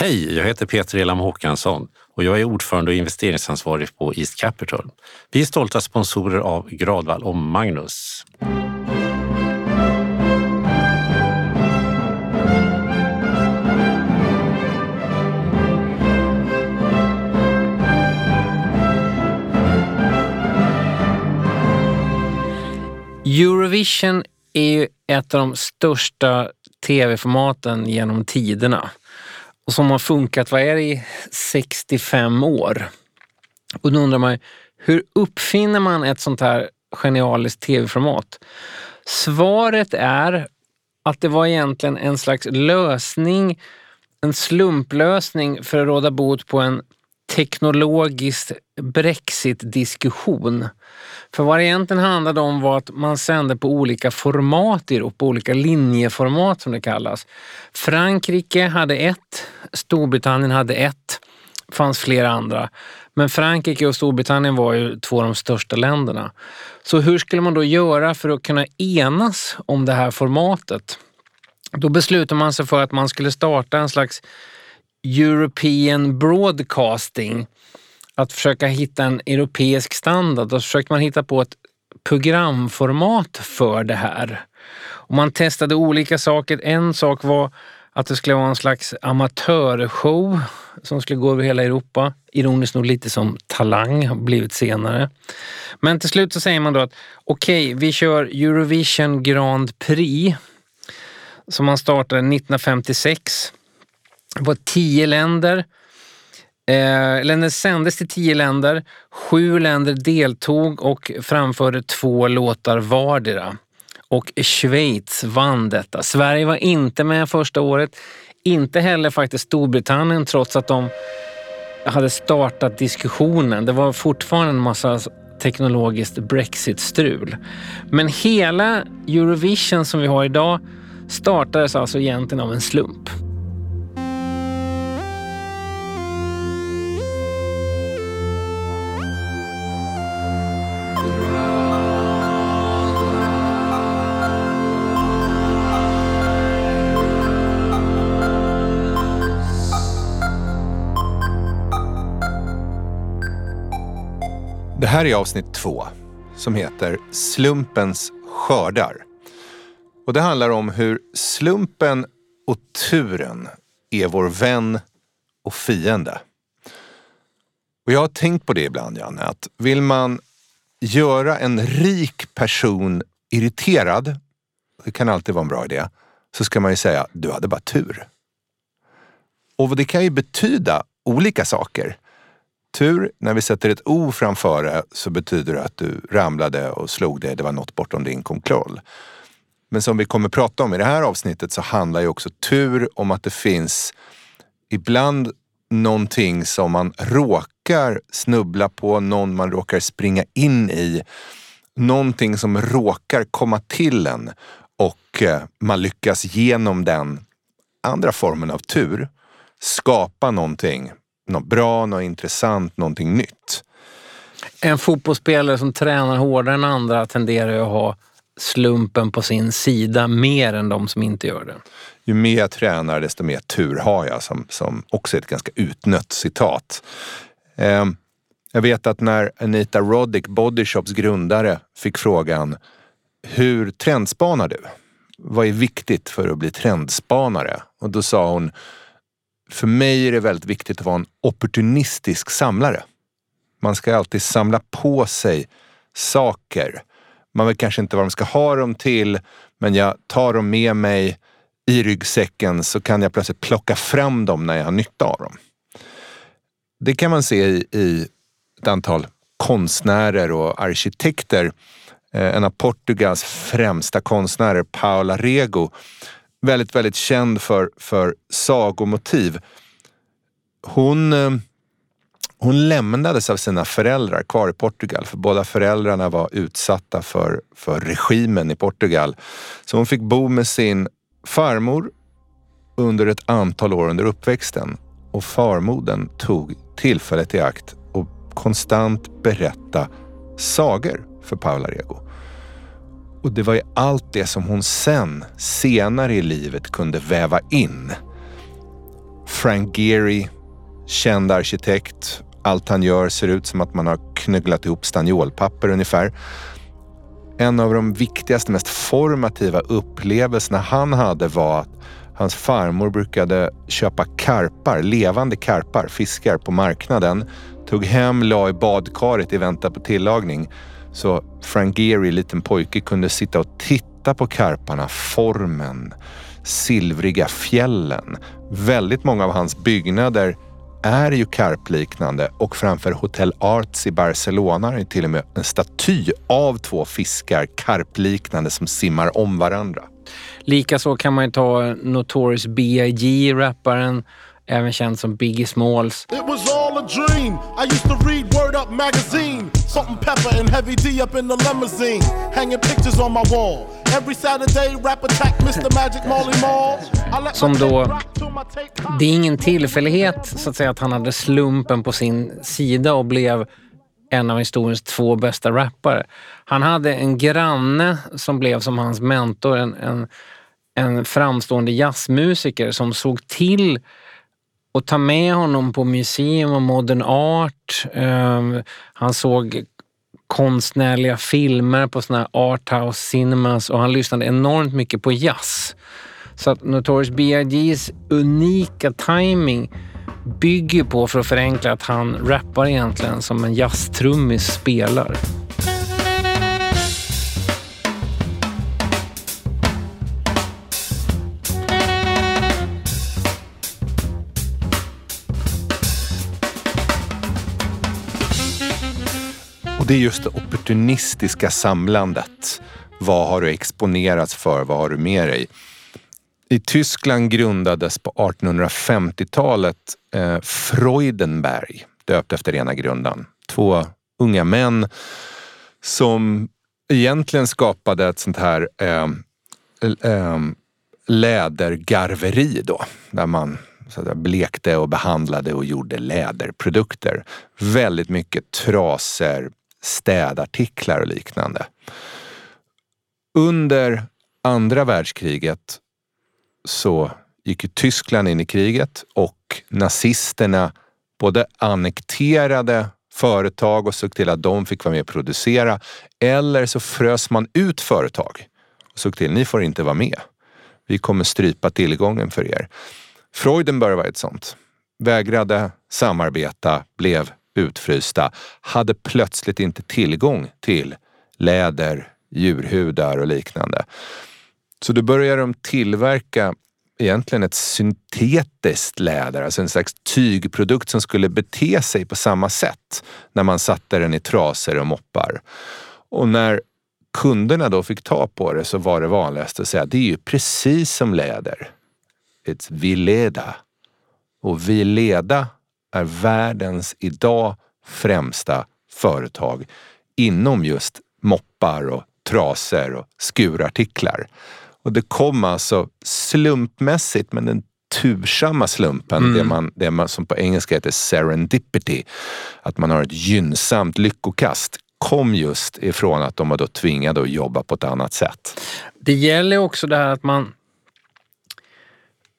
Hej, jag heter Peter Elam Håkansson och jag är ordförande och investeringsansvarig på East Capital. Vi är stolta sponsorer av Gradvall och Magnus. Eurovision är ju ett av de största tv-formaten genom tiderna och som har funkat, vad är det, i 65 år. Och då undrar man, hur uppfinner man ett sånt här genialiskt tv-format? Svaret är att det var egentligen en slags lösning, en slumplösning för att råda bot på en teknologisk brexit-diskussion. För vad det egentligen handlade om var att man sände på olika format i Europa, olika linjeformat som det kallas. Frankrike hade ett, Storbritannien hade ett, fanns flera andra. Men Frankrike och Storbritannien var ju två av de största länderna. Så hur skulle man då göra för att kunna enas om det här formatet? Då beslutade man sig för att man skulle starta en slags European Broadcasting. Att försöka hitta en europeisk standard. Då försökte man hitta på ett programformat för det här. Och man testade olika saker. En sak var att det skulle vara en slags amatörshow som skulle gå över hela Europa. Ironiskt nog lite som Talang har blivit senare. Men till slut så säger man då att okej, okay, vi kör Eurovision Grand Prix som man startade 1956. Det var tio länder. Eh, den sändes till tio länder. Sju länder deltog och framförde två låtar vardera. Och Schweiz vann detta. Sverige var inte med första året. Inte heller faktiskt Storbritannien trots att de hade startat diskussionen. Det var fortfarande en massa teknologiskt Brexit-strul. Men hela Eurovision som vi har idag startades alltså egentligen av en slump. Det här är avsnitt två som heter Slumpens skördar. Och det handlar om hur slumpen och turen är vår vän och fiende. Och jag har tänkt på det ibland, Janne, att vill man göra en rik person irriterad, det kan alltid vara en bra idé, så ska man ju säga du hade bara tur. Och det kan ju betyda olika saker. Tur, när vi sätter ett O framför det så betyder det att du ramlade och slog dig, det var något bortom din kontroll. Men som vi kommer prata om i det här avsnittet så handlar ju också tur om att det finns ibland någonting som man råkar snubbla på, någon man råkar springa in i. Någonting som råkar komma till en och eh, man lyckas genom den andra formen av tur skapa någonting något bra, något intressant, någonting nytt. En fotbollsspelare som tränar hårdare än andra tenderar att ha slumpen på sin sida mer än de som inte gör det. Ju mer jag tränar desto mer tur har jag, som, som också är ett ganska utnött citat. Eh, jag vet att när Anita Roddick, Bodyshops grundare, fick frågan Hur trendspanar du? Vad är viktigt för att bli trendspanare? Och då sa hon för mig är det väldigt viktigt att vara en opportunistisk samlare. Man ska alltid samla på sig saker. Man vet kanske inte vad de ska ha dem till, men jag tar dem med mig i ryggsäcken så kan jag plötsligt plocka fram dem när jag har nytta av dem. Det kan man se i, i ett antal konstnärer och arkitekter. Eh, en av Portugals främsta konstnärer, Paula Rego, väldigt, väldigt känd för, för sagomotiv. Hon, eh, hon lämnades av sina föräldrar kvar i Portugal för båda föräldrarna var utsatta för, för regimen i Portugal. Så hon fick bo med sin farmor under ett antal år under uppväxten och farmodern tog tillfället i akt och konstant berätta sagor för Paula Rego. Och det var ju allt det som hon sen, senare i livet, kunde väva in. Frank Gehry, känd arkitekt. Allt han gör ser ut som att man har knögglat ihop stanniolpapper ungefär. En av de viktigaste, mest formativa upplevelserna han hade var att hans farmor brukade köpa karpar, levande karpar, fiskar på marknaden. Tog hem, la i badkaret i väntan på tillagning. Så Frank Gehry, liten pojke, kunde sitta och titta på karparna, formen, silvriga fjällen. Väldigt många av hans byggnader är ju karpliknande och framför Hotel Arts i Barcelona är till och med en staty av två fiskar, karpliknande, som simmar om varandra. Likaså kan man ju ta Notorious B.I.G. rapparen även känd som Biggie Smalls. It was all a dream. I used to read Word Up magazine. Salt and pepper and heavy D up in the limousine. Hanging pictures on my wall. Every Saturday rap attack Mr Magic Molly Mall. Som då, det är ingen tillfällighet så att säga att han hade slumpen på sin sida och blev en av historiens två bästa rappare. Han hade en granne som blev som hans mentor, en, en, en framstående jazzmusiker som såg till och ta med honom på museum och modern art. Ehm, han såg konstnärliga filmer på såna här arthouse cinemas och han lyssnade enormt mycket på jazz. Så att Notorious B.I.G.s unika timing bygger på, för att förenkla, att han rappar egentligen som en jazztrummis spelar. Det är just det opportunistiska samlandet. Vad har du exponerats för? Vad har du med dig? I Tyskland grundades på 1850-talet eh, Freudenberg, döpt efter ena grundaren. Två unga män som egentligen skapade ett sånt här eh, eh, lädergarveri då, där man så att blekte och behandlade och gjorde läderprodukter. Väldigt mycket trasor, städartiklar och liknande. Under andra världskriget så gick ju Tyskland in i kriget och nazisterna både annekterade företag och såg till att de fick vara med och producera. Eller så frös man ut företag och såg till, ni får inte vara med. Vi kommer strypa tillgången för er. Freudenberg var ett sånt. Vägrade samarbeta, blev utfrysta, hade plötsligt inte tillgång till läder, djurhudar och liknande. Så då började de tillverka egentligen ett syntetiskt läder, alltså en slags tygprodukt som skulle bete sig på samma sätt när man satte den i trasor och moppar. Och när kunderna då fick ta på det så var det vanligast att säga det är ju precis som läder. It's Vileda. Och Vileda är världens idag främsta företag inom just moppar och trasor och skurartiklar. Och det kom alltså slumpmässigt, men den tursamma slumpen, mm. det, man, det man som på engelska heter serendipity, att man har ett gynnsamt lyckokast, kom just ifrån att de var då tvingade att jobba på ett annat sätt. Det gäller också det här att man,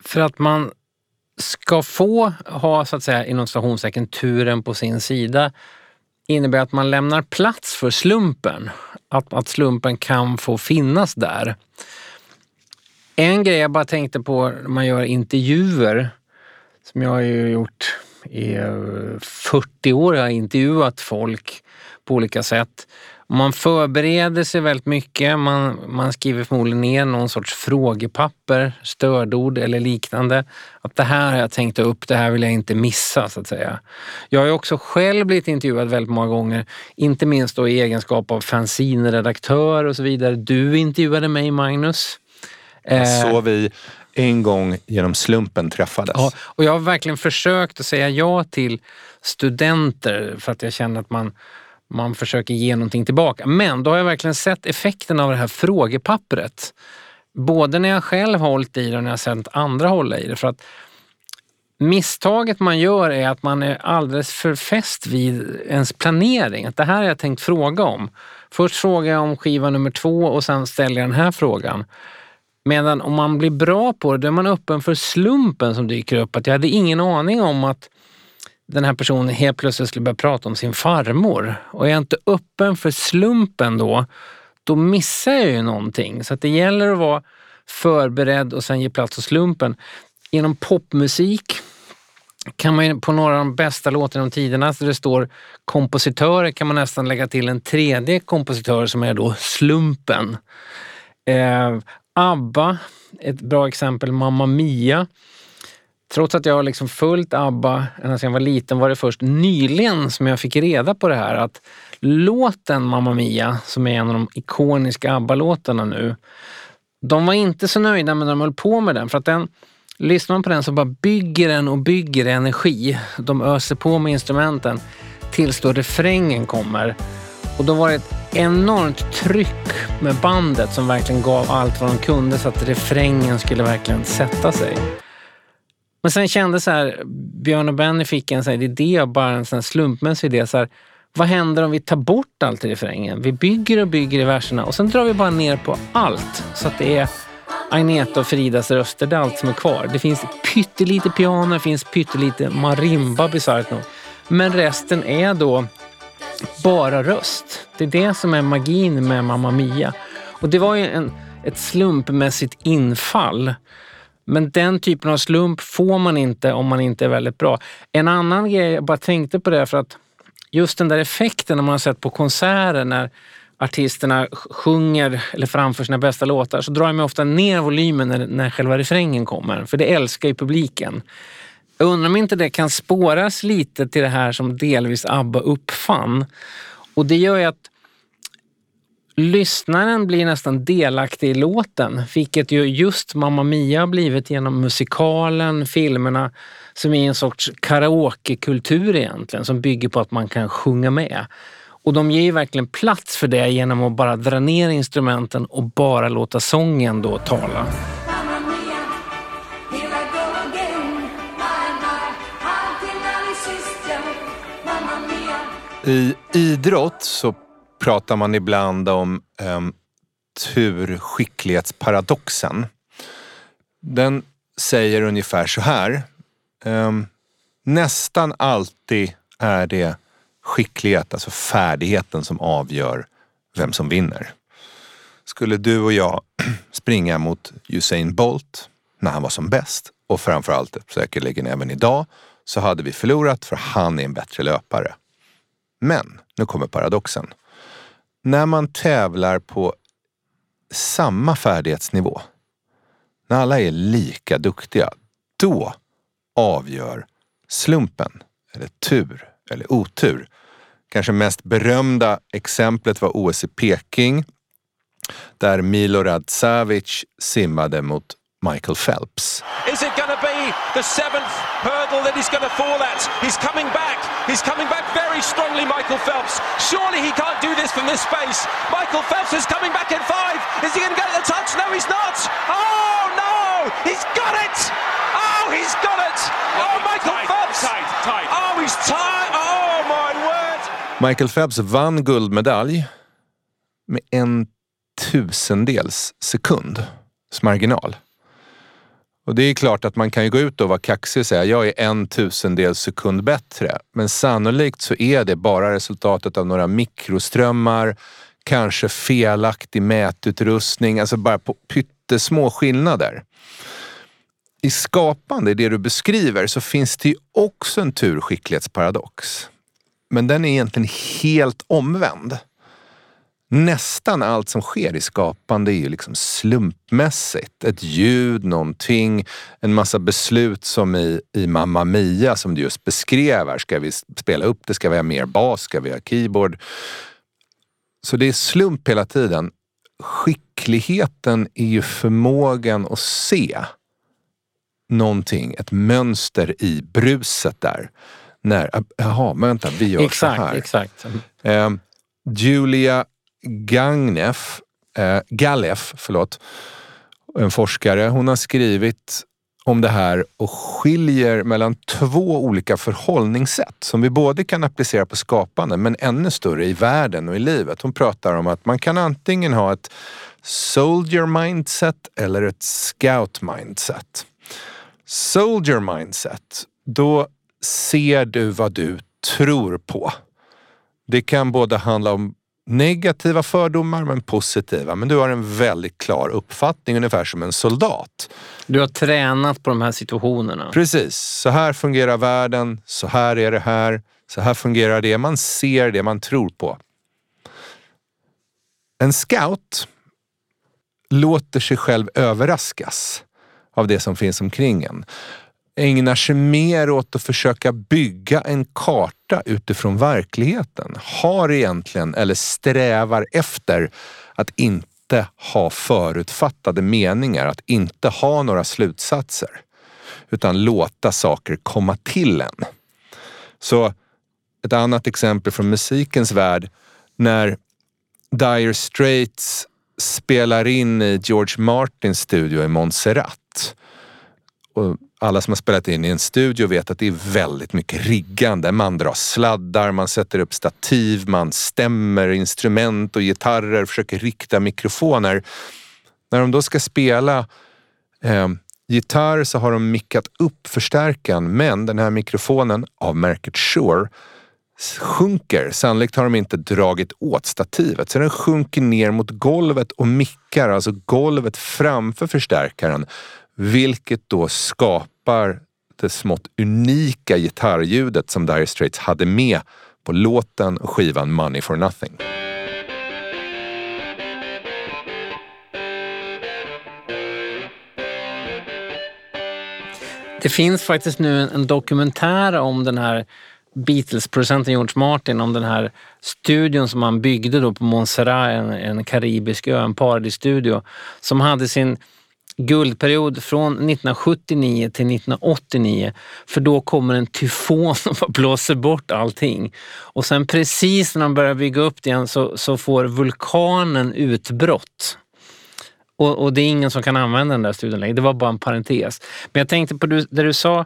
för att man ska få ha så att säga inom stationstecken turen på sin sida innebär att man lämnar plats för slumpen. Att, att slumpen kan få finnas där. En grej jag bara tänkte på när man gör intervjuer, som jag har ju gjort i eh, 40 år, jag har intervjuat folk på olika sätt. Man förbereder sig väldigt mycket. Man, man skriver förmodligen ner någon sorts frågepapper, stödord eller liknande. Att det här har jag tänkt upp, det här vill jag inte missa så att säga. Jag har också själv blivit intervjuad väldigt många gånger, inte minst då i egenskap av fanzinredaktör och så vidare. Du intervjuade mig Magnus. Eh, så vi en gång genom slumpen träffades. Ja, och jag har verkligen försökt att säga ja till studenter för att jag känner att man, man försöker ge någonting tillbaka. Men då har jag verkligen sett effekten av det här frågepappret. Både när jag själv har hållit i det och när jag sett andra hålla i det. För att misstaget man gör är att man är alldeles för fäst vid ens planering. Att det här har jag tänkt fråga om. Först frågar jag om skiva nummer två och sen ställer jag den här frågan. Medan om man blir bra på det, då är man öppen för slumpen som dyker upp. Att jag hade ingen aning om att den här personen helt plötsligt skulle börja prata om sin farmor. Och är jag inte öppen för slumpen då, då missar jag ju någonting. Så att det gäller att vara förberedd och sen ge plats åt slumpen. Genom popmusik kan man ju på några av de bästa låtarna om tiderna, där det står kompositörer, kan man nästan lägga till en tredje kompositör som är då slumpen. Eh, ABBA, ett bra exempel, Mamma Mia. Trots att jag har liksom följt ABBA ända sedan jag var liten var det först nyligen som jag fick reda på det här att låten Mamma Mia, som är en av de ikoniska ABBA-låtarna nu, de var inte så nöjda med när de höll på med den för att den Lyssnar man på den så bara bygger den och bygger energi. De öser på med instrumenten tills då refrängen kommer. Och då var det ett enormt tryck med bandet som verkligen gav allt vad de kunde så att refrängen skulle verkligen sätta sig. Men sen kände så här, Björn och Benny fick en så här idé, bara en sån slumpmässig idé. Så här, vad händer om vi tar bort allt i refrängen? Vi bygger och bygger i verserna och sen drar vi bara ner på allt så att det är Agneta och Fridas röster, det är allt som är kvar. Det finns pyttelite piano, det finns pyttelite marimba bisarrt nog. Men resten är då bara röst. Det är det som är magin med Mamma Mia. Och det var ju en, ett slumpmässigt infall. Men den typen av slump får man inte om man inte är väldigt bra. En annan grej, jag bara tänkte på det för att just den där effekten när man har sett på konserter när artisterna sjunger eller framför sina bästa låtar så drar jag mig ofta ner volymen när, när själva refrängen kommer. För det älskar ju publiken. Jag undrar om inte det kan spåras lite till det här som delvis ABBA uppfann. Och det gör ju att lyssnaren blir nästan delaktig i låten, vilket ju just Mamma Mia har blivit genom musikalen, filmerna, som är en sorts karaokekultur egentligen, som bygger på att man kan sjunga med. Och de ger ju verkligen plats för det genom att bara dra ner instrumenten och bara låta sången då tala. I idrott så pratar man ibland om um, turskicklighetsparadoxen. Den säger ungefär så här. Um, nästan alltid är det skicklighet, alltså färdigheten som avgör vem som vinner. Skulle du och jag springa mot Usain Bolt när han var som bäst och framförallt säkerligen även idag så hade vi förlorat för han är en bättre löpare. Men, nu kommer paradoxen. När man tävlar på samma färdighetsnivå, när alla är lika duktiga, då avgör slumpen, eller tur, eller otur. Kanske mest berömda exemplet var OS i Peking där Milorad Savic simmade mot Michael Phelps. Is it going to be the seventh hurdle that he's going to fall at? He's coming back. He's coming back very strongly, Michael Phelps. Surely he can't do this from this space. Michael Phelps is coming back in five. Is he going to get the touch? No, he's not. Oh, no! He's got it! Oh, he's got it! Oh, Michael Phelps! Oh, he's tied! Oh, my word! Michael Phelps vann guldmedalj med en tusendels sekund marginal. Och det är klart att man kan ju gå ut och vara kaxig och säga jag är en tusendels sekund bättre. Men sannolikt så är det bara resultatet av några mikroströmmar, kanske felaktig mätutrustning, alltså bara på pyttesmå skillnader. I skapande, i det du beskriver, så finns det ju också en turskicklighetsparadox. Men den är egentligen helt omvänd nästan allt som sker i skapande är ju liksom slumpmässigt. Ett ljud, någonting, en massa beslut som i, i Mamma Mia som du just beskrev. Här. Ska vi spela upp det? Ska vi ha mer bas? Ska vi ha keyboard? Så det är slump hela tiden. Skickligheten är ju förmågan att se någonting, ett mönster i bruset där. När, jaha, vänta, vi gör exakt, så här. Exakt. Eh, Julia Gagnef, eh, Galef, förlåt, en forskare, hon har skrivit om det här och skiljer mellan två olika förhållningssätt som vi både kan applicera på skapande men ännu större i världen och i livet. Hon pratar om att man kan antingen ha ett soldier mindset eller ett scout mindset. Soldier mindset, då ser du vad du tror på. Det kan både handla om negativa fördomar men positiva. Men du har en väldigt klar uppfattning, ungefär som en soldat. Du har tränat på de här situationerna. Precis. Så här fungerar världen, så här är det här, så här fungerar det. Man ser det man tror på. En scout låter sig själv överraskas av det som finns omkring en ägnar sig mer åt att försöka bygga en karta utifrån verkligheten. Har egentligen, eller strävar efter, att inte ha förutfattade meningar, att inte ha några slutsatser. Utan låta saker komma till en. Så ett annat exempel från musikens värld. När Dire Straits spelar in i George Martins studio i Montserrat. Och alla som har spelat in i en studio vet att det är väldigt mycket riggande. Man drar sladdar, man sätter upp stativ, man stämmer instrument och gitarrer, försöker rikta mikrofoner. När de då ska spela eh, gitarr så har de mickat upp förstärkaren men den här mikrofonen av märket Shure sjunker. Sannolikt har de inte dragit åt stativet så den sjunker ner mot golvet och mickar, alltså golvet framför förstärkaren vilket då skapar det smått unika gitarrljudet som Dire Straits hade med på låten och skivan Money for Nothing. Det finns faktiskt nu en dokumentär om den här Beatles-producenten George Martin, om den här studion som han byggde då på Montserrat, en, en karibisk ö, en paradisstudio, som hade sin guldperiod från 1979 till 1989. För då kommer en tyfon och blåser bort allting. Och sen precis när de börjar bygga upp det igen så, så får vulkanen utbrott. Och, och, det är ingen som kan använda den där studien längre. Det var bara en parentes. Men jag tänkte på det du sa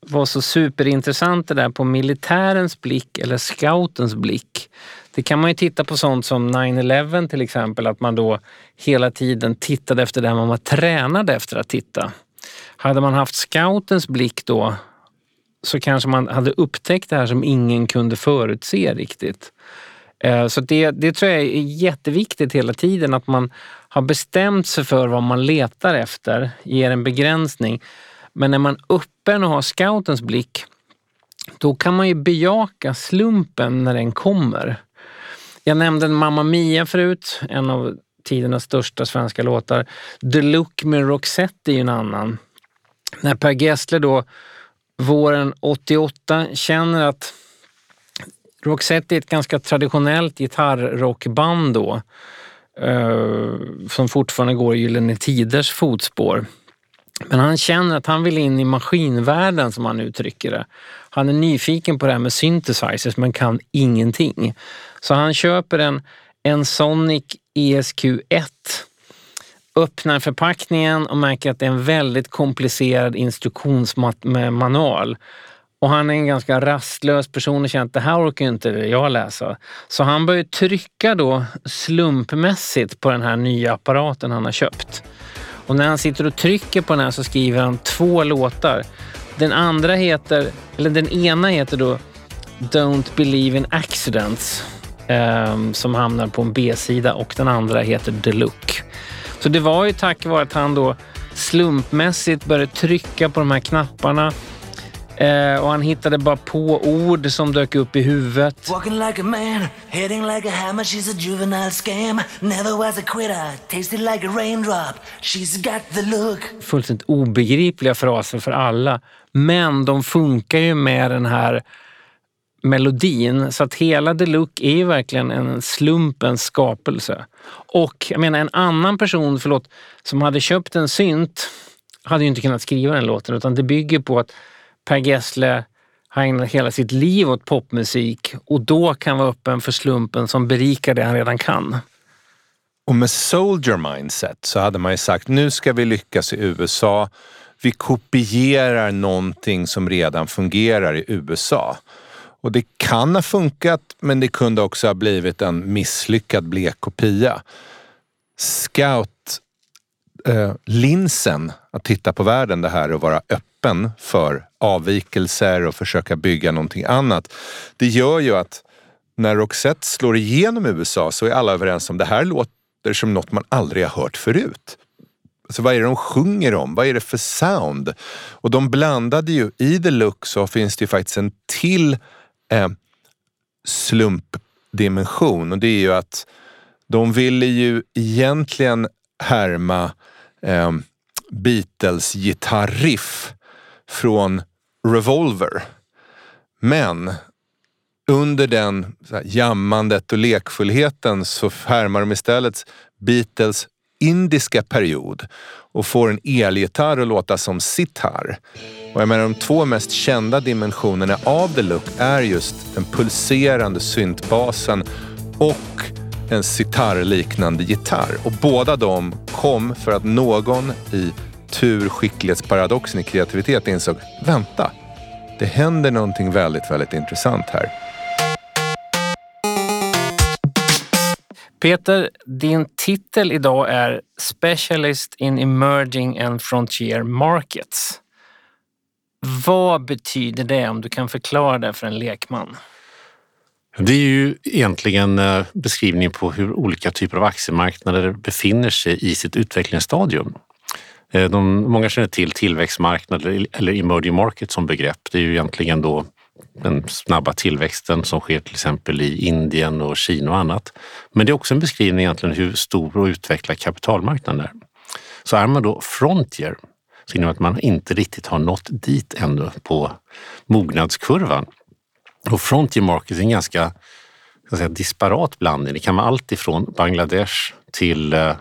var så superintressant det där på militärens blick eller scoutens blick. Det kan man ju titta på sånt som 9-11 till exempel, att man då hela tiden tittade efter det man var tränad efter att titta. Hade man haft scoutens blick då så kanske man hade upptäckt det här som ingen kunde förutse riktigt. Eh, så det, det tror jag är jätteviktigt hela tiden, att man har bestämt sig för vad man letar efter, ger en begränsning. Men när man är öppen och har scoutens blick, då kan man ju bejaka slumpen när den kommer. Jag nämnde Mamma Mia förut, en av tidernas största svenska låtar. The Look med Roxette är ju en annan. När Per Gessle då våren 88 känner att Roxette är ett ganska traditionellt gitarrrockband då, eh, som fortfarande går i Gyllene Tiders fotspår. Men han känner att han vill in i maskinvärlden som han uttrycker det. Han är nyfiken på det här med synthesizers men kan ingenting. Så han köper en, en Sonic ESQ1, öppnar förpackningen och märker att det är en väldigt komplicerad instruktionsmanual. Och han är en ganska rastlös person och känner att det här orkar inte jag läsa. Så han börjar trycka då slumpmässigt på den här nya apparaten han har köpt. Och när han sitter och trycker på den här så skriver han två låtar. Den andra heter, eller den ena heter då Don't Believe in Accidents um, som hamnar på en B-sida och den andra heter The Look. Så det var ju tack vare att han då slumpmässigt började trycka på de här knapparna Eh, och han hittade bara på ord som dök upp i huvudet. Walking like a man, heading like a hammer, she's a juvenile scam. Never was a quitter, like a raindrop, she's got the look. Fullständigt obegripliga fraser för alla. Men de funkar ju med den här melodin. Så att hela The Look är ju verkligen en slumpens skapelse. Och jag menar en annan person, förlåt, som hade köpt en synt hade ju inte kunnat skriva den låten utan det bygger på att Per Gessle har ägnat hela sitt liv åt popmusik och då kan vara öppen för slumpen som berikar det han redan kan. Och med soldier mindset så hade man ju sagt nu ska vi lyckas i USA. vi kopierar någonting som redan fungerar i USA. Och det kan ha funkat, men det kunde också ha blivit en misslyckad blek kopia. Scout eh, att titta på världen, det här och vara öppen för avvikelser och försöka bygga någonting annat. Det gör ju att när Roxette slår igenom i USA så är alla överens om det här låter som något man aldrig har hört förut. Alltså vad är det de sjunger om? Vad är det för sound? Och de blandade ju, i The Look så finns det ju faktiskt en till eh, slumpdimension och det är ju att de ville ju egentligen härma eh, Beatles gitarriff från Revolver. Men under den så här, jammandet och lekfullheten så härmar de istället Beatles indiska period och får en elgitarr att låta som sitar. Och jag menar, de två mest kända dimensionerna av The Look är just den pulserande syntbasen och en sitarrliknande gitarr. Och båda de kom för att någon i tur skicklighetsparadoxen i kreativitet insåg, vänta, det händer någonting väldigt, väldigt intressant här. Peter, din titel idag är Specialist in Emerging and Frontier Markets. Vad betyder det om du kan förklara det för en lekman? Det är ju egentligen eh, beskrivningen på hur olika typer av aktiemarknader befinner sig i sitt utvecklingsstadium. Eh, de, många känner till tillväxtmarknader eller emerging market som begrepp. Det är ju egentligen då den snabba tillväxten som sker till exempel i Indien och Kina och annat. Men det är också en beskrivning egentligen hur stor och utvecklad kapitalmarknaden är. Så är man då frontier så innebär att man inte riktigt har nått dit ännu på mognadskurvan. Och frontier markets är en ganska säga, disparat blandning. Det kan vara allt ifrån Bangladesh till eh,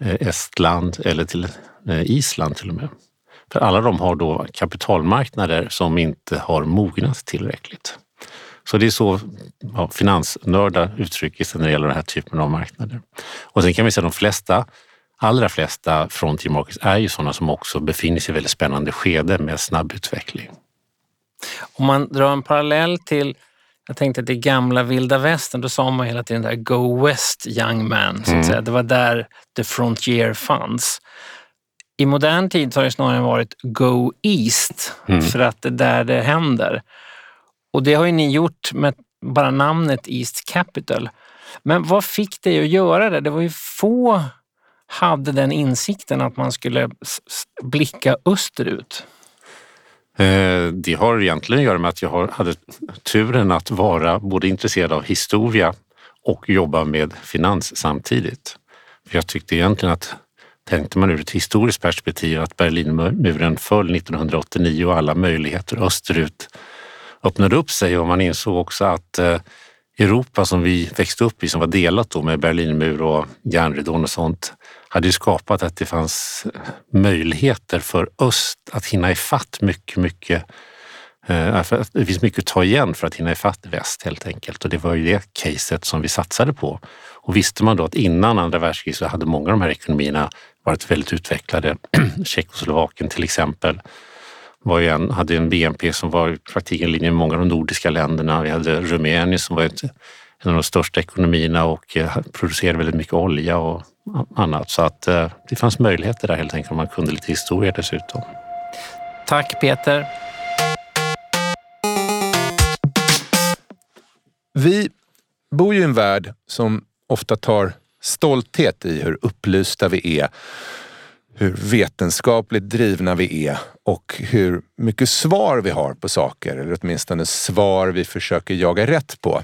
eh, Estland eller till eh, Island till och med. För alla de har då kapitalmarknader som inte har mognat tillräckligt. Så det är så ja, finansnördar uttrycker sig när det gäller den här typen av marknader. Och sen kan vi säga att de flesta, allra flesta frontier markets är ju sådana som också befinner sig i väldigt spännande skede med snabb utveckling. Om man drar en parallell till jag tänkte att det gamla vilda västern, då sa man hela tiden där Go West young man. Så att mm. säga. Det var där the frontier fanns. I modern tid så har det snarare varit Go East, mm. för att det är där det händer. Och det har ju ni gjort med bara namnet East Capital. Men vad fick dig att göra det? Det var ju få hade den insikten att man skulle blicka österut. Eh, det har egentligen att göra med att jag hade turen att vara både intresserad av historia och jobba med finans samtidigt. jag tyckte egentligen att tänkte man ur ett historiskt perspektiv att Berlinmuren föll 1989 och alla möjligheter österut öppnade upp sig och man insåg också att eh, Europa som vi växte upp i, som var delat då med Berlinmur och järnridån och sånt, hade ju skapat att det fanns möjligheter för öst att hinna ifatt mycket, mycket eh, det finns mycket att ta igen för att hinna ifatt väst helt enkelt och det var ju det caset som vi satsade på. Och visste man då att innan andra världskriget så hade många av de här ekonomierna varit väldigt utvecklade. Tjeckoslovakien till exempel var ju en, hade en BNP som var i praktiken i linje med många av de nordiska länderna. Vi hade Rumänien som var ett, en av de största ekonomierna och eh, producerade väldigt mycket olja och annat. Så att eh, det fanns möjligheter där helt enkelt om man kunde lite historia dessutom. Tack Peter. Vi bor ju i en värld som ofta tar stolthet i hur upplysta vi är, hur vetenskapligt drivna vi är och hur mycket svar vi har på saker, eller åtminstone svar vi försöker jaga rätt på.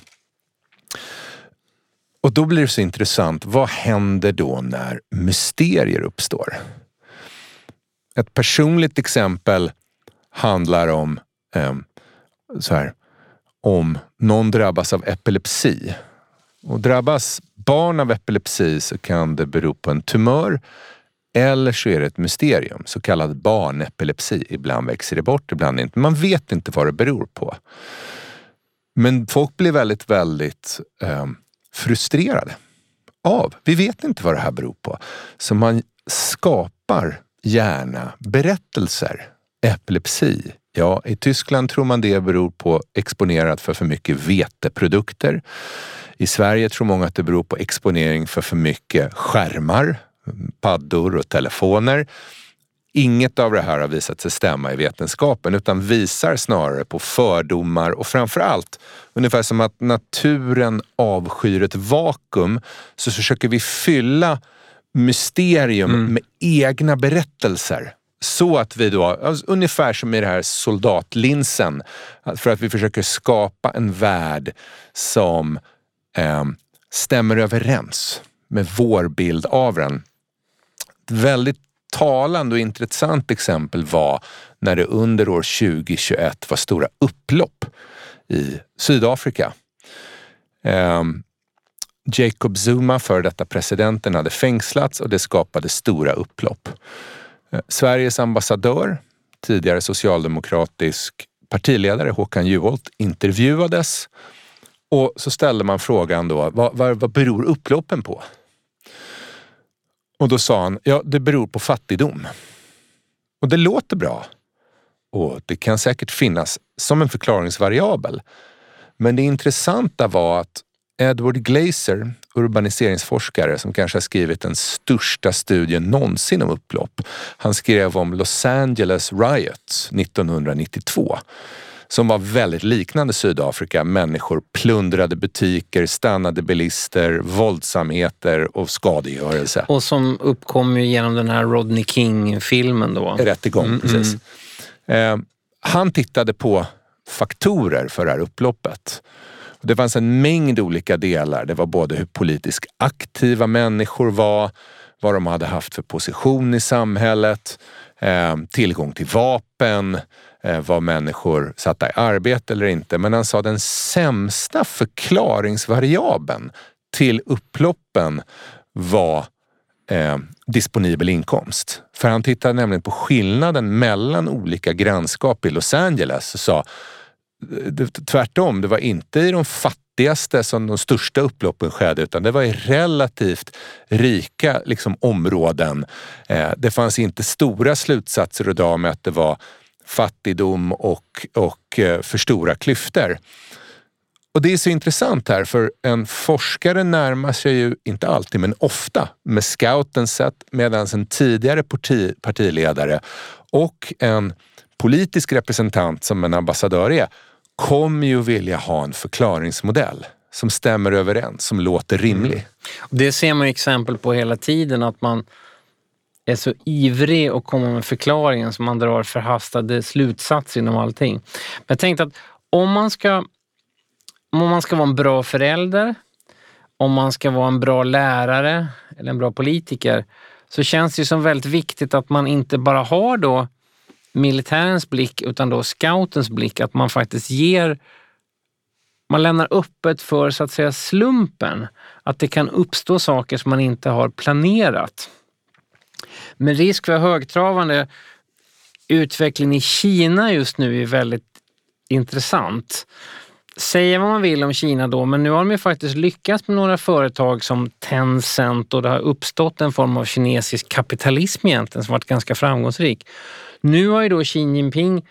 Och då blir det så intressant, vad händer då när mysterier uppstår? Ett personligt exempel handlar om eh, så här, om någon drabbas av epilepsi. Och drabbas barn av epilepsi så kan det bero på en tumör eller så är det ett mysterium, så kallad barnepilepsi. Ibland växer det bort, ibland inte. Man vet inte vad det beror på. Men folk blir väldigt, väldigt eh, frustrerade av. Vi vet inte vad det här beror på. Så man skapar gärna berättelser. Epilepsi. Ja, i Tyskland tror man det beror på exponerat för för mycket veteprodukter. I Sverige tror många att det beror på exponering för för mycket skärmar, paddor och telefoner. Inget av det här har visat sig stämma i vetenskapen utan visar snarare på fördomar och framför allt ungefär som att naturen avskyr ett vakuum så försöker vi fylla mysterium mm. med egna berättelser. Så att vi då, alltså ungefär som i det här soldatlinsen, för att vi försöker skapa en värld som eh, stämmer överens med vår bild av den. Ett väldigt talande och intressant exempel var när det under år 2021 var stora upplopp i Sydafrika. Um, Jacob Zuma, före detta presidenten, hade fängslats och det skapade stora upplopp. Eh, Sveriges ambassadör, tidigare socialdemokratisk partiledare Håkan Juholt intervjuades och så ställde man frågan då, vad, vad, vad beror upploppen på? Och då sa han, ja det beror på fattigdom. Och det låter bra. Och det kan säkert finnas som en förklaringsvariabel. Men det intressanta var att Edward Glaser, urbaniseringsforskare som kanske har skrivit den största studien någonsin om upplopp. Han skrev om Los Angeles Riots 1992 som var väldigt liknande Sydafrika. Människor plundrade butiker, stannade bilister, våldsamheter och skadegörelse. Och som uppkom ju genom den här Rodney King-filmen då. Rättegång, mm, precis. Mm. Eh, han tittade på faktorer för det här upploppet. Det fanns en mängd olika delar. Det var både hur politiskt aktiva människor var, vad de hade haft för position i samhället, eh, tillgång till vapen, Eh, var människor satta i arbete eller inte. Men han sa den sämsta förklaringsvariabeln till upploppen var eh, disponibel inkomst. För han tittade nämligen på skillnaden mellan olika grannskap i Los Angeles och sa eh, tvärtom, det var inte i de fattigaste som de största upploppen skedde utan det var i relativt rika liksom, områden. Eh, det fanns inte stora slutsatser att dra med att det var fattigdom och, och eh, för stora klyftor. Och det är så intressant här för en forskare närmar sig ju, inte alltid men ofta, med scoutens sätt medan en tidigare parti, partiledare och en politisk representant som en ambassadör är kommer ju vilja ha en förklaringsmodell som stämmer överens, som låter rimlig. Mm. Det ser man exempel på hela tiden, att man är så ivrig att komma med förklaringen så man drar förhastade slutsatser inom allting. Men jag tänkte att om man ska, om man ska vara en bra förälder, om man ska vara en bra lärare eller en bra politiker så känns det som väldigt viktigt att man inte bara har då militärens blick utan då scoutens blick. Att man faktiskt ger man lämnar öppet för så att säga slumpen. Att det kan uppstå saker som man inte har planerat. Med risk för högtravande, utvecklingen i Kina just nu är väldigt intressant. Säga vad man vill om Kina då, men nu har de ju faktiskt lyckats med några företag som Tencent och det har uppstått en form av kinesisk kapitalism egentligen som varit ganska framgångsrik. Nu har ju då Xi Jinping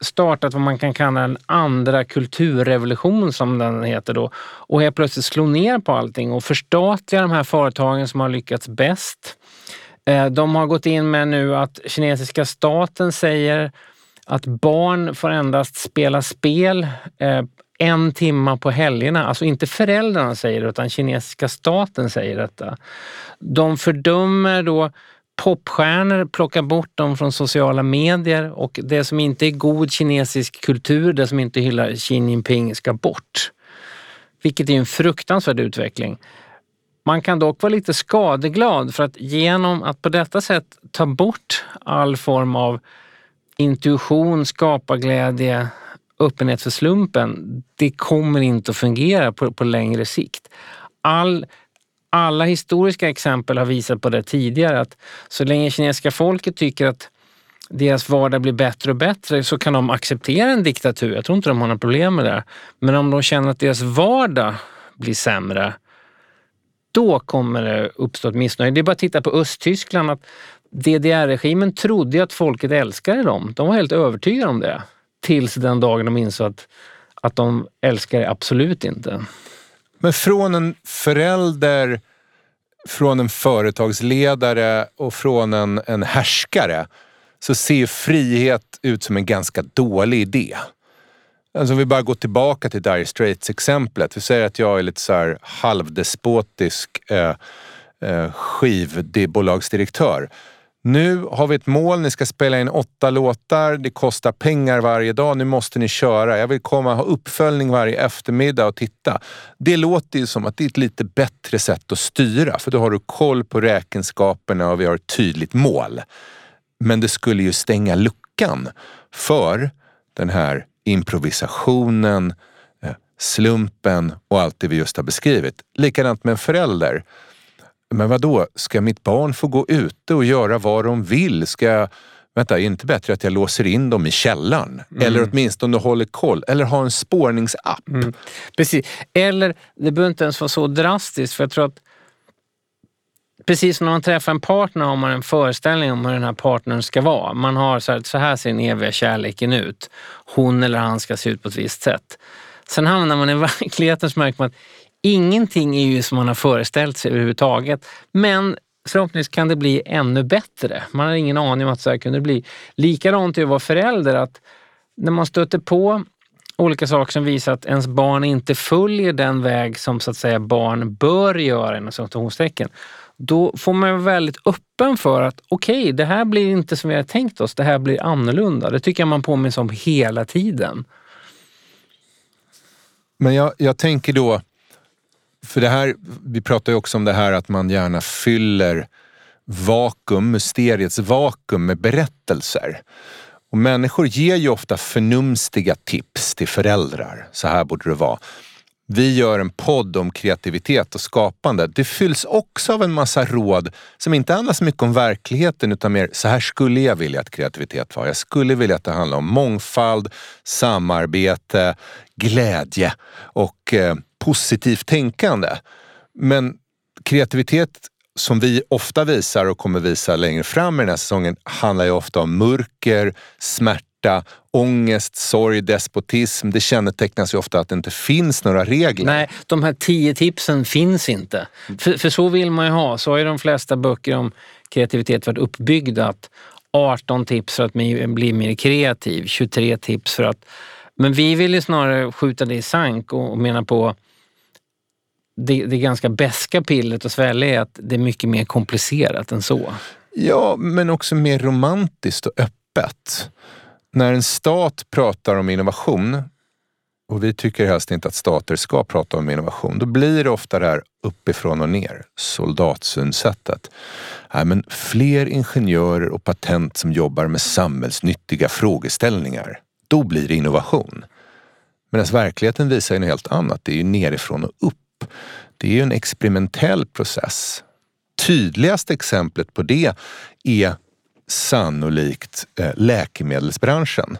startat vad man kan kalla en andra kulturrevolution som den heter då och helt plötsligt slå ner på allting och förstatliga de här företagen som har lyckats bäst. Eh, de har gått in med nu att kinesiska staten säger att barn får endast spela spel eh, en timma på helgerna. Alltså inte föräldrarna säger det utan kinesiska staten säger detta. De fördömer då popstjärnor, plockar bort dem från sociala medier och det som inte är god kinesisk kultur, det som inte hyllar Xi Jinping ska bort. Vilket är en fruktansvärd utveckling. Man kan dock vara lite skadeglad för att genom att på detta sätt ta bort all form av intuition, skaparglädje, öppenhet för slumpen, det kommer inte att fungera på, på längre sikt. All alla historiska exempel har visat på det tidigare att så länge kinesiska folket tycker att deras vardag blir bättre och bättre så kan de acceptera en diktatur. Jag tror inte de har några problem med det. Men om de känner att deras vardag blir sämre, då kommer det uppstå ett missnöje. Det är bara att titta på Östtyskland. Att DDR-regimen trodde ju att folket älskade dem. De var helt övertygade om det. Tills den dagen de insåg att, att de älskar det absolut inte. Men från en förälder, från en företagsledare och från en, en härskare så ser frihet ut som en ganska dålig idé. Alltså om vi bara går tillbaka till Dire Straits-exemplet. Vi säger att jag är lite så här halvdespotisk eh, eh, skivbolagsdirektör. Nu har vi ett mål, ni ska spela in åtta låtar, det kostar pengar varje dag, nu måste ni köra. Jag vill komma och ha uppföljning varje eftermiddag och titta. Det låter ju som att det är ett lite bättre sätt att styra, för då har du koll på räkenskaperna och vi har ett tydligt mål. Men det skulle ju stänga luckan för den här improvisationen, eh, slumpen och allt det vi just har beskrivit. Likadant med en förälder. Men vad då? ska mitt barn få gå ute och göra vad de vill? Ska jag, vänta, är det inte bättre att jag låser in dem i källaren? Mm. Eller åtminstone håller koll, eller har en spårningsapp. Mm. Precis, eller det behöver inte ens vara så drastiskt för jag tror att Precis som när man träffar en partner har man en föreställning om hur den här partnern ska vara. Man har så här, så här ser den eviga kärleken ut. Hon eller han ska se ut på ett visst sätt. Sen hamnar man i verkligheten så märker man att ingenting är ju som man har föreställt sig överhuvudtaget. Men förhoppningsvis kan det bli ännu bättre. Man har ingen aning om att så här kunde det bli. Likadant är att vara förälder. att När man stöter på olika saker som visar att ens barn inte följer den väg som så att säga barn bör göra inom situationstecken då får man vara väldigt öppen för att okej, okay, det här blir inte som vi har tänkt oss, det här blir annorlunda. Det tycker jag man påminns om hela tiden. Men jag, jag tänker då, för det här, vi pratar ju också om det här att man gärna fyller vakuum, mysteriets vakuum med berättelser. Och människor ger ju ofta förnumstiga tips till föräldrar. Så här borde det vara. Vi gör en podd om kreativitet och skapande. Det fylls också av en massa råd som inte handlar så mycket om verkligheten utan mer så här skulle jag vilja att kreativitet var. Jag skulle vilja att det handlar om mångfald, samarbete, glädje och eh, positivt tänkande. Men kreativitet som vi ofta visar och kommer visa längre fram i den här säsongen handlar ju ofta om mörker, smärta smärta, ångest, sorg, despotism. Det kännetecknas ju ofta att det inte finns några regler. Nej, de här tio tipsen finns inte. För, för så vill man ju ha. Så har ju de flesta böcker om kreativitet varit uppbyggda. Att 18 tips för att bli mer kreativ, 23 tips för att... Men vi vill ju snarare skjuta det i sank och, menar på det, det ganska beska pillret att svälja är att det är mycket mer komplicerat än så. Ja, men också mer romantiskt och öppet. När en stat pratar om innovation, och vi tycker helst inte att stater ska prata om innovation, då blir det ofta det här uppifrån och ner, soldatsynsättet. Nej, men fler ingenjörer och patent som jobbar med samhällsnyttiga frågeställningar, då blir det innovation. Medan verkligheten visar ju något helt annat. Det är ju nerifrån och upp. Det är ju en experimentell process. Tydligaste exemplet på det är sannolikt eh, läkemedelsbranschen.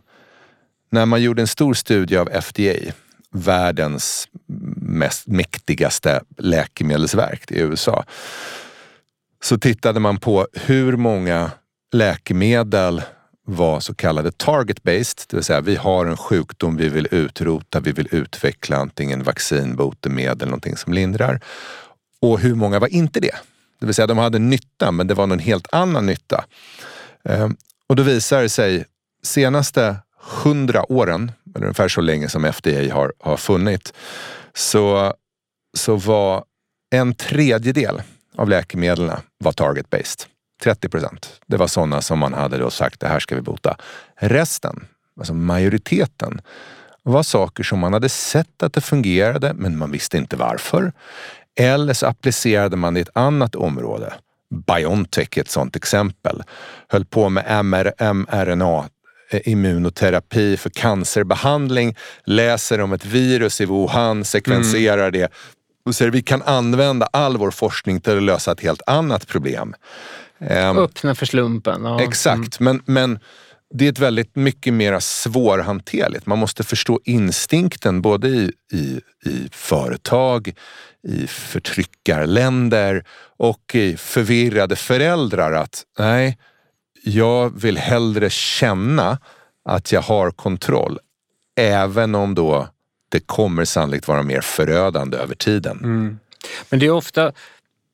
När man gjorde en stor studie av FDA, världens mest mäktigaste läkemedelsverk i USA, så tittade man på hur många läkemedel var så kallade target-based, det vill säga vi har en sjukdom vi vill utrota, vi vill utveckla antingen vaccin, botemedel, någonting som lindrar. Och hur många var inte det? Det vill säga de hade nytta, men det var någon helt annan nytta. Ehm, och då visar det sig, senaste hundra åren, eller ungefär så länge som FDA har, har funnit, så, så var en tredjedel av läkemedlen var target-based. 30 procent. Det var sådana som man hade då sagt, det här ska vi bota. Resten, alltså majoriteten, var saker som man hade sett att det fungerade, men man visste inte varför. Eller så applicerade man det i ett annat område. Biontech är ett sådant exempel. Höll på med MR, mRNA eh, immunoterapi för cancerbehandling, läser om ett virus i Wuhan, sekvenserar mm. det och säger vi kan använda all vår forskning till att lösa ett helt annat problem. Um, Öppna för slumpen. Ja. Exakt, mm. men, men det är ett väldigt mycket mer svårhanterligt. Man måste förstå instinkten både i, i, i företag, i förtryckarländer och i förvirrade föräldrar att nej, jag vill hellre känna att jag har kontroll. Även om då det kommer sannolikt vara mer förödande över tiden. Mm. Men det är ofta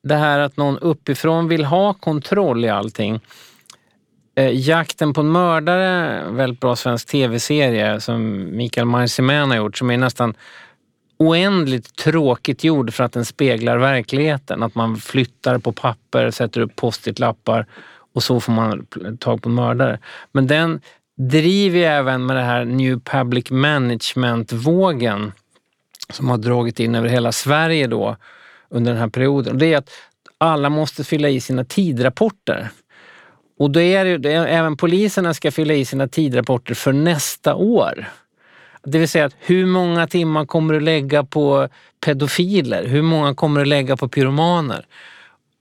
det här att någon uppifrån vill ha kontroll i allting. Eh, Jakten på en mördare, väldigt bra svensk tv-serie som Mikael Marciman har gjort, som är nästan oändligt tråkigt gjord för att den speglar verkligheten. Att man flyttar på papper, sätter upp post-it-lappar och så får man tag på en mördare. Men den driver ju även med det här New Public Management-vågen som har dragit in över hela Sverige då under den här perioden. Det är att alla måste fylla i sina tidrapporter. Och då är det, det är, även poliserna ska fylla i sina tidrapporter för nästa år. Det vill säga att hur många timmar kommer du lägga på pedofiler? Hur många kommer du lägga på pyromaner?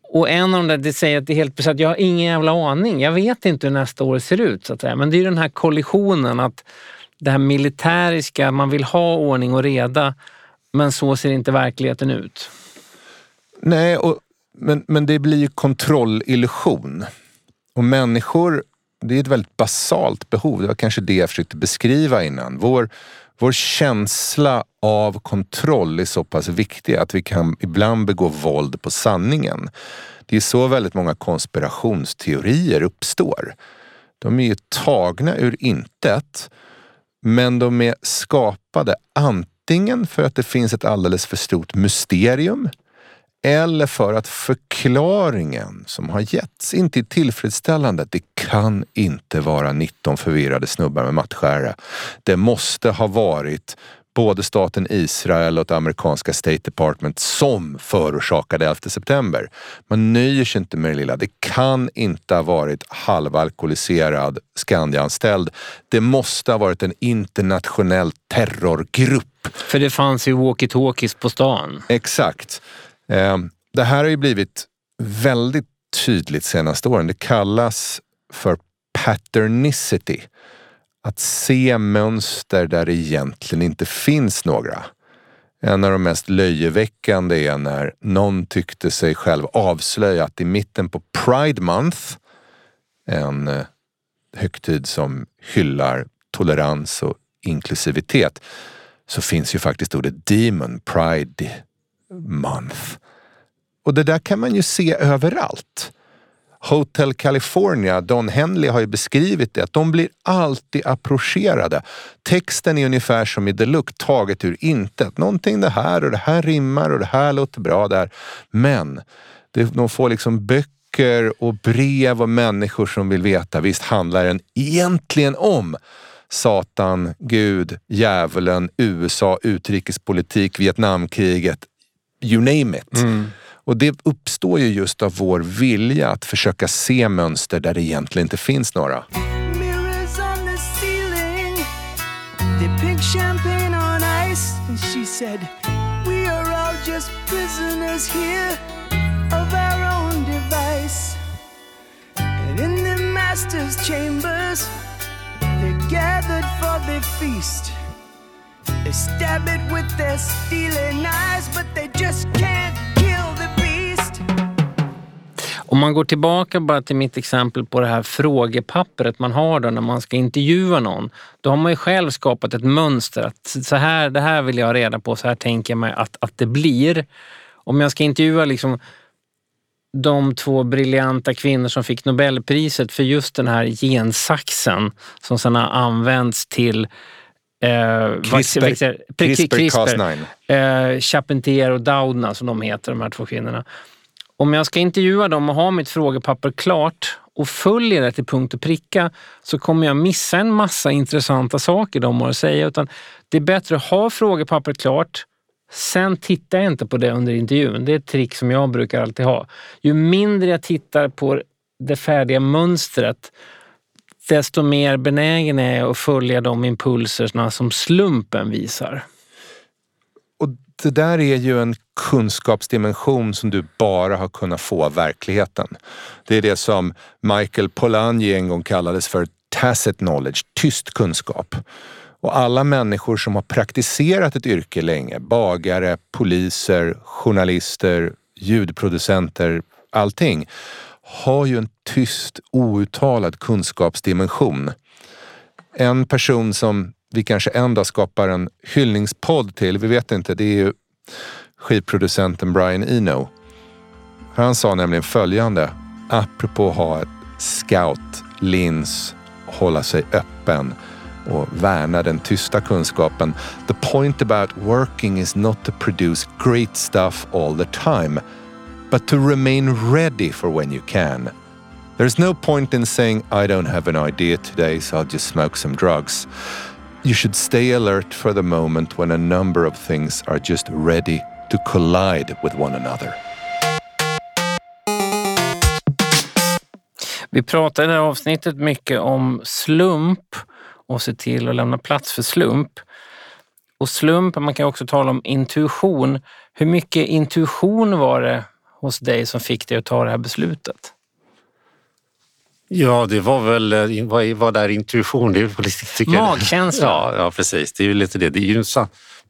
Och en av de där det säger att det är helt besatt. jag har ingen jävla aning. Jag vet inte hur nästa år ser ut. Så att säga. Men det är den här kollisionen att det här militäriska, man vill ha ordning och reda men så ser inte verkligheten ut. Nej, och, men, men det blir ju kontrollillusion. Och människor, det är ett väldigt basalt behov. Det var kanske det jag försökte beskriva innan. Vår, vår känsla av kontroll är så pass viktig att vi kan ibland begå våld på sanningen. Det är så väldigt många konspirationsteorier uppstår. De är ju tagna ur intet, men de är skapade antingen för att det finns ett alldeles för stort mysterium eller för att förklaringen som har getts inte är tillfredsställande. Det kan inte vara 19 förvirrade snubbar med mattskära. Det måste ha varit både staten Israel och det amerikanska State Department som förorsakade 11 september. Man nöjer sig inte med det lilla. Det kan inte ha varit halvalkoholiserad Skandianställd. Det måste ha varit en internationell terrorgrupp. För det fanns ju walkie-talkies på stan. Exakt. Ehm, det här har ju blivit väldigt tydligt senaste åren. Det kallas för patternicity. Att se mönster där det egentligen inte finns några. En av de mest löjeväckande är när någon tyckte sig själv avslöja att i mitten på Pride Month, en eh, högtid som hyllar tolerans och inklusivitet, så finns ju faktiskt ordet demon, pride month. Och det där kan man ju se överallt. Hotel California, Don Henley har ju beskrivit det, att de blir alltid approcherade. Texten är ungefär som i The Look, taget ur intet. Någonting det här och det här rimmar och det här låter bra där. Men de får liksom böcker och brev och människor som vill veta, visst handlar den egentligen om Satan, Gud, djävulen, USA, utrikespolitik, Vietnamkriget, you name it. Mm. Och det uppstår ju just av vår vilja att försöka se mönster där det egentligen inte finns några. Chambers, they're gathered for their feast. They stab it with their stealing eyes, but they just can't kill the beast. Om man går tillbaka bara till mitt exempel på det här frågepappret man har då när man ska intervjua någon. Då har man ju själv skapat ett mönster. att så här, Det här vill jag ha reda på, så här tänker jag mig att, att det blir. Om jag ska intervjua liksom de två briljanta kvinnor som fick Nobelpriset för just den här gensaxen som sedan har använts till Eh, CRISPR, CRISPR, Charpentier och Doudna som de heter, de här två kvinnorna. Om jag ska intervjua dem och ha mitt frågepapper klart och följer det till punkt och pricka så kommer jag missa en massa intressanta saker de har att säga. Utan det är bättre att ha frågepappret klart, sen tittar jag inte på det under intervjun. Det är ett trick som jag brukar alltid ha. Ju mindre jag tittar på det färdiga mönstret, desto mer benägen är jag att följa de impulserna som slumpen visar. Och det där är ju en kunskapsdimension som du bara har kunnat få av verkligheten. Det är det som Michael Polanyi en gång kallades för tacit knowledge, tyst kunskap. Och alla människor som har praktiserat ett yrke länge, bagare, poliser, journalister, ljudproducenter, allting, har ju en tyst, outtalad kunskapsdimension. En person som vi kanske en dag skapar en hyllningspodd till, vi vet inte, det är ju skivproducenten Brian Eno. Han sa nämligen följande, apropå att ha ett scout-lins, hålla sig öppen och värna den tysta kunskapen. The point about working is not to produce great stuff all the time, but to remain ready for when you can. There's no point in saying, I don't have an idea today, so I'll just smoke some drugs. You should stay alert for the moment when a number of things are just ready to collide with one another. Vi pratar i det här avsnittet mycket om slump och se till att lämna plats för slump. Och slump, man kan också tala om intuition. Hur mycket intuition var det hos dig som fick dig att ta det här beslutet? Ja, det var väl, eh, vad, vad är intuition? Det är väl Magkänsla? Ja, ja, precis. Det är ju lite det. Det är ju,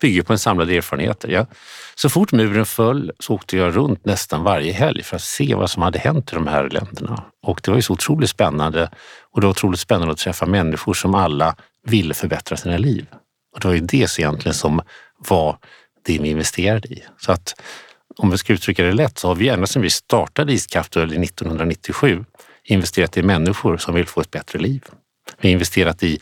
bygger på en samlad erfarenheter. Ja. Så fort muren föll så åkte jag runt nästan varje helg för att se vad som hade hänt i de här länderna. Och det var ju så otroligt spännande och det var otroligt spännande att träffa människor som alla ville förbättra sina liv. Och det var ju det egentligen som var det vi investerade i. Så att om vi ska uttrycka det lätt så har vi ända sedan vi startade Capital 1997 investerat i människor som vill få ett bättre liv. Vi har investerat i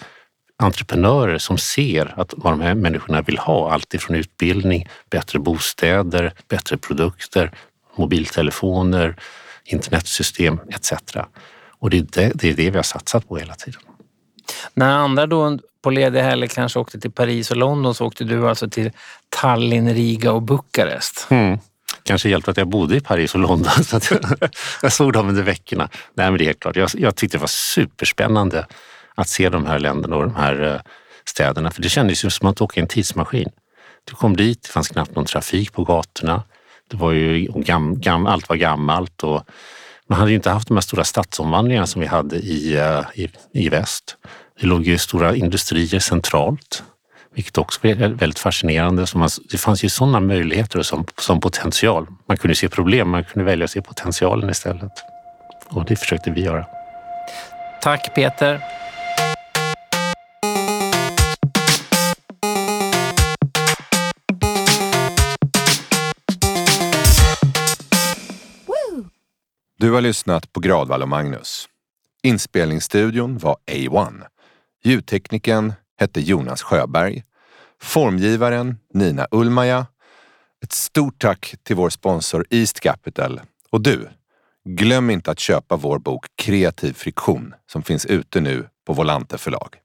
entreprenörer som ser att vad de här människorna vill ha. Allt ifrån utbildning, bättre bostäder, bättre produkter, mobiltelefoner, internetsystem etc. Och det är det, det är det vi har satsat på hela tiden. När andra då på ledig helg kanske åkte till Paris och London så åkte du alltså till Tallinn, Riga och Bukarest. Mm. Kanske hjälpte att jag bodde i Paris och London så att jag såg dem under veckorna. Nej men det är helt klart, jag, jag tyckte det var superspännande att se de här länderna och de här eh, städerna. För det kändes ju som att åka i en tidsmaskin. Du kom dit, det fanns knappt någon trafik på gatorna. Det var ju, gam, gam, allt var gammalt och man hade ju inte haft de här stora stadsomvandlingarna som vi hade i, eh, i, i väst. Det låg ju stora industrier centralt, vilket också var väldigt fascinerande. Så man, det fanns ju sådana möjligheter som, som potential. Man kunde se problem, man kunde välja att se potentialen istället. Och det försökte vi göra. Tack Peter. Du har lyssnat på Gradvall och Magnus. Inspelningsstudion var A1. Ljudtekniken hette Jonas Sjöberg. Formgivaren Nina Ulmaja. Ett stort tack till vår sponsor East Capital. Och du, glöm inte att köpa vår bok Kreativ friktion som finns ute nu på Volante förlag.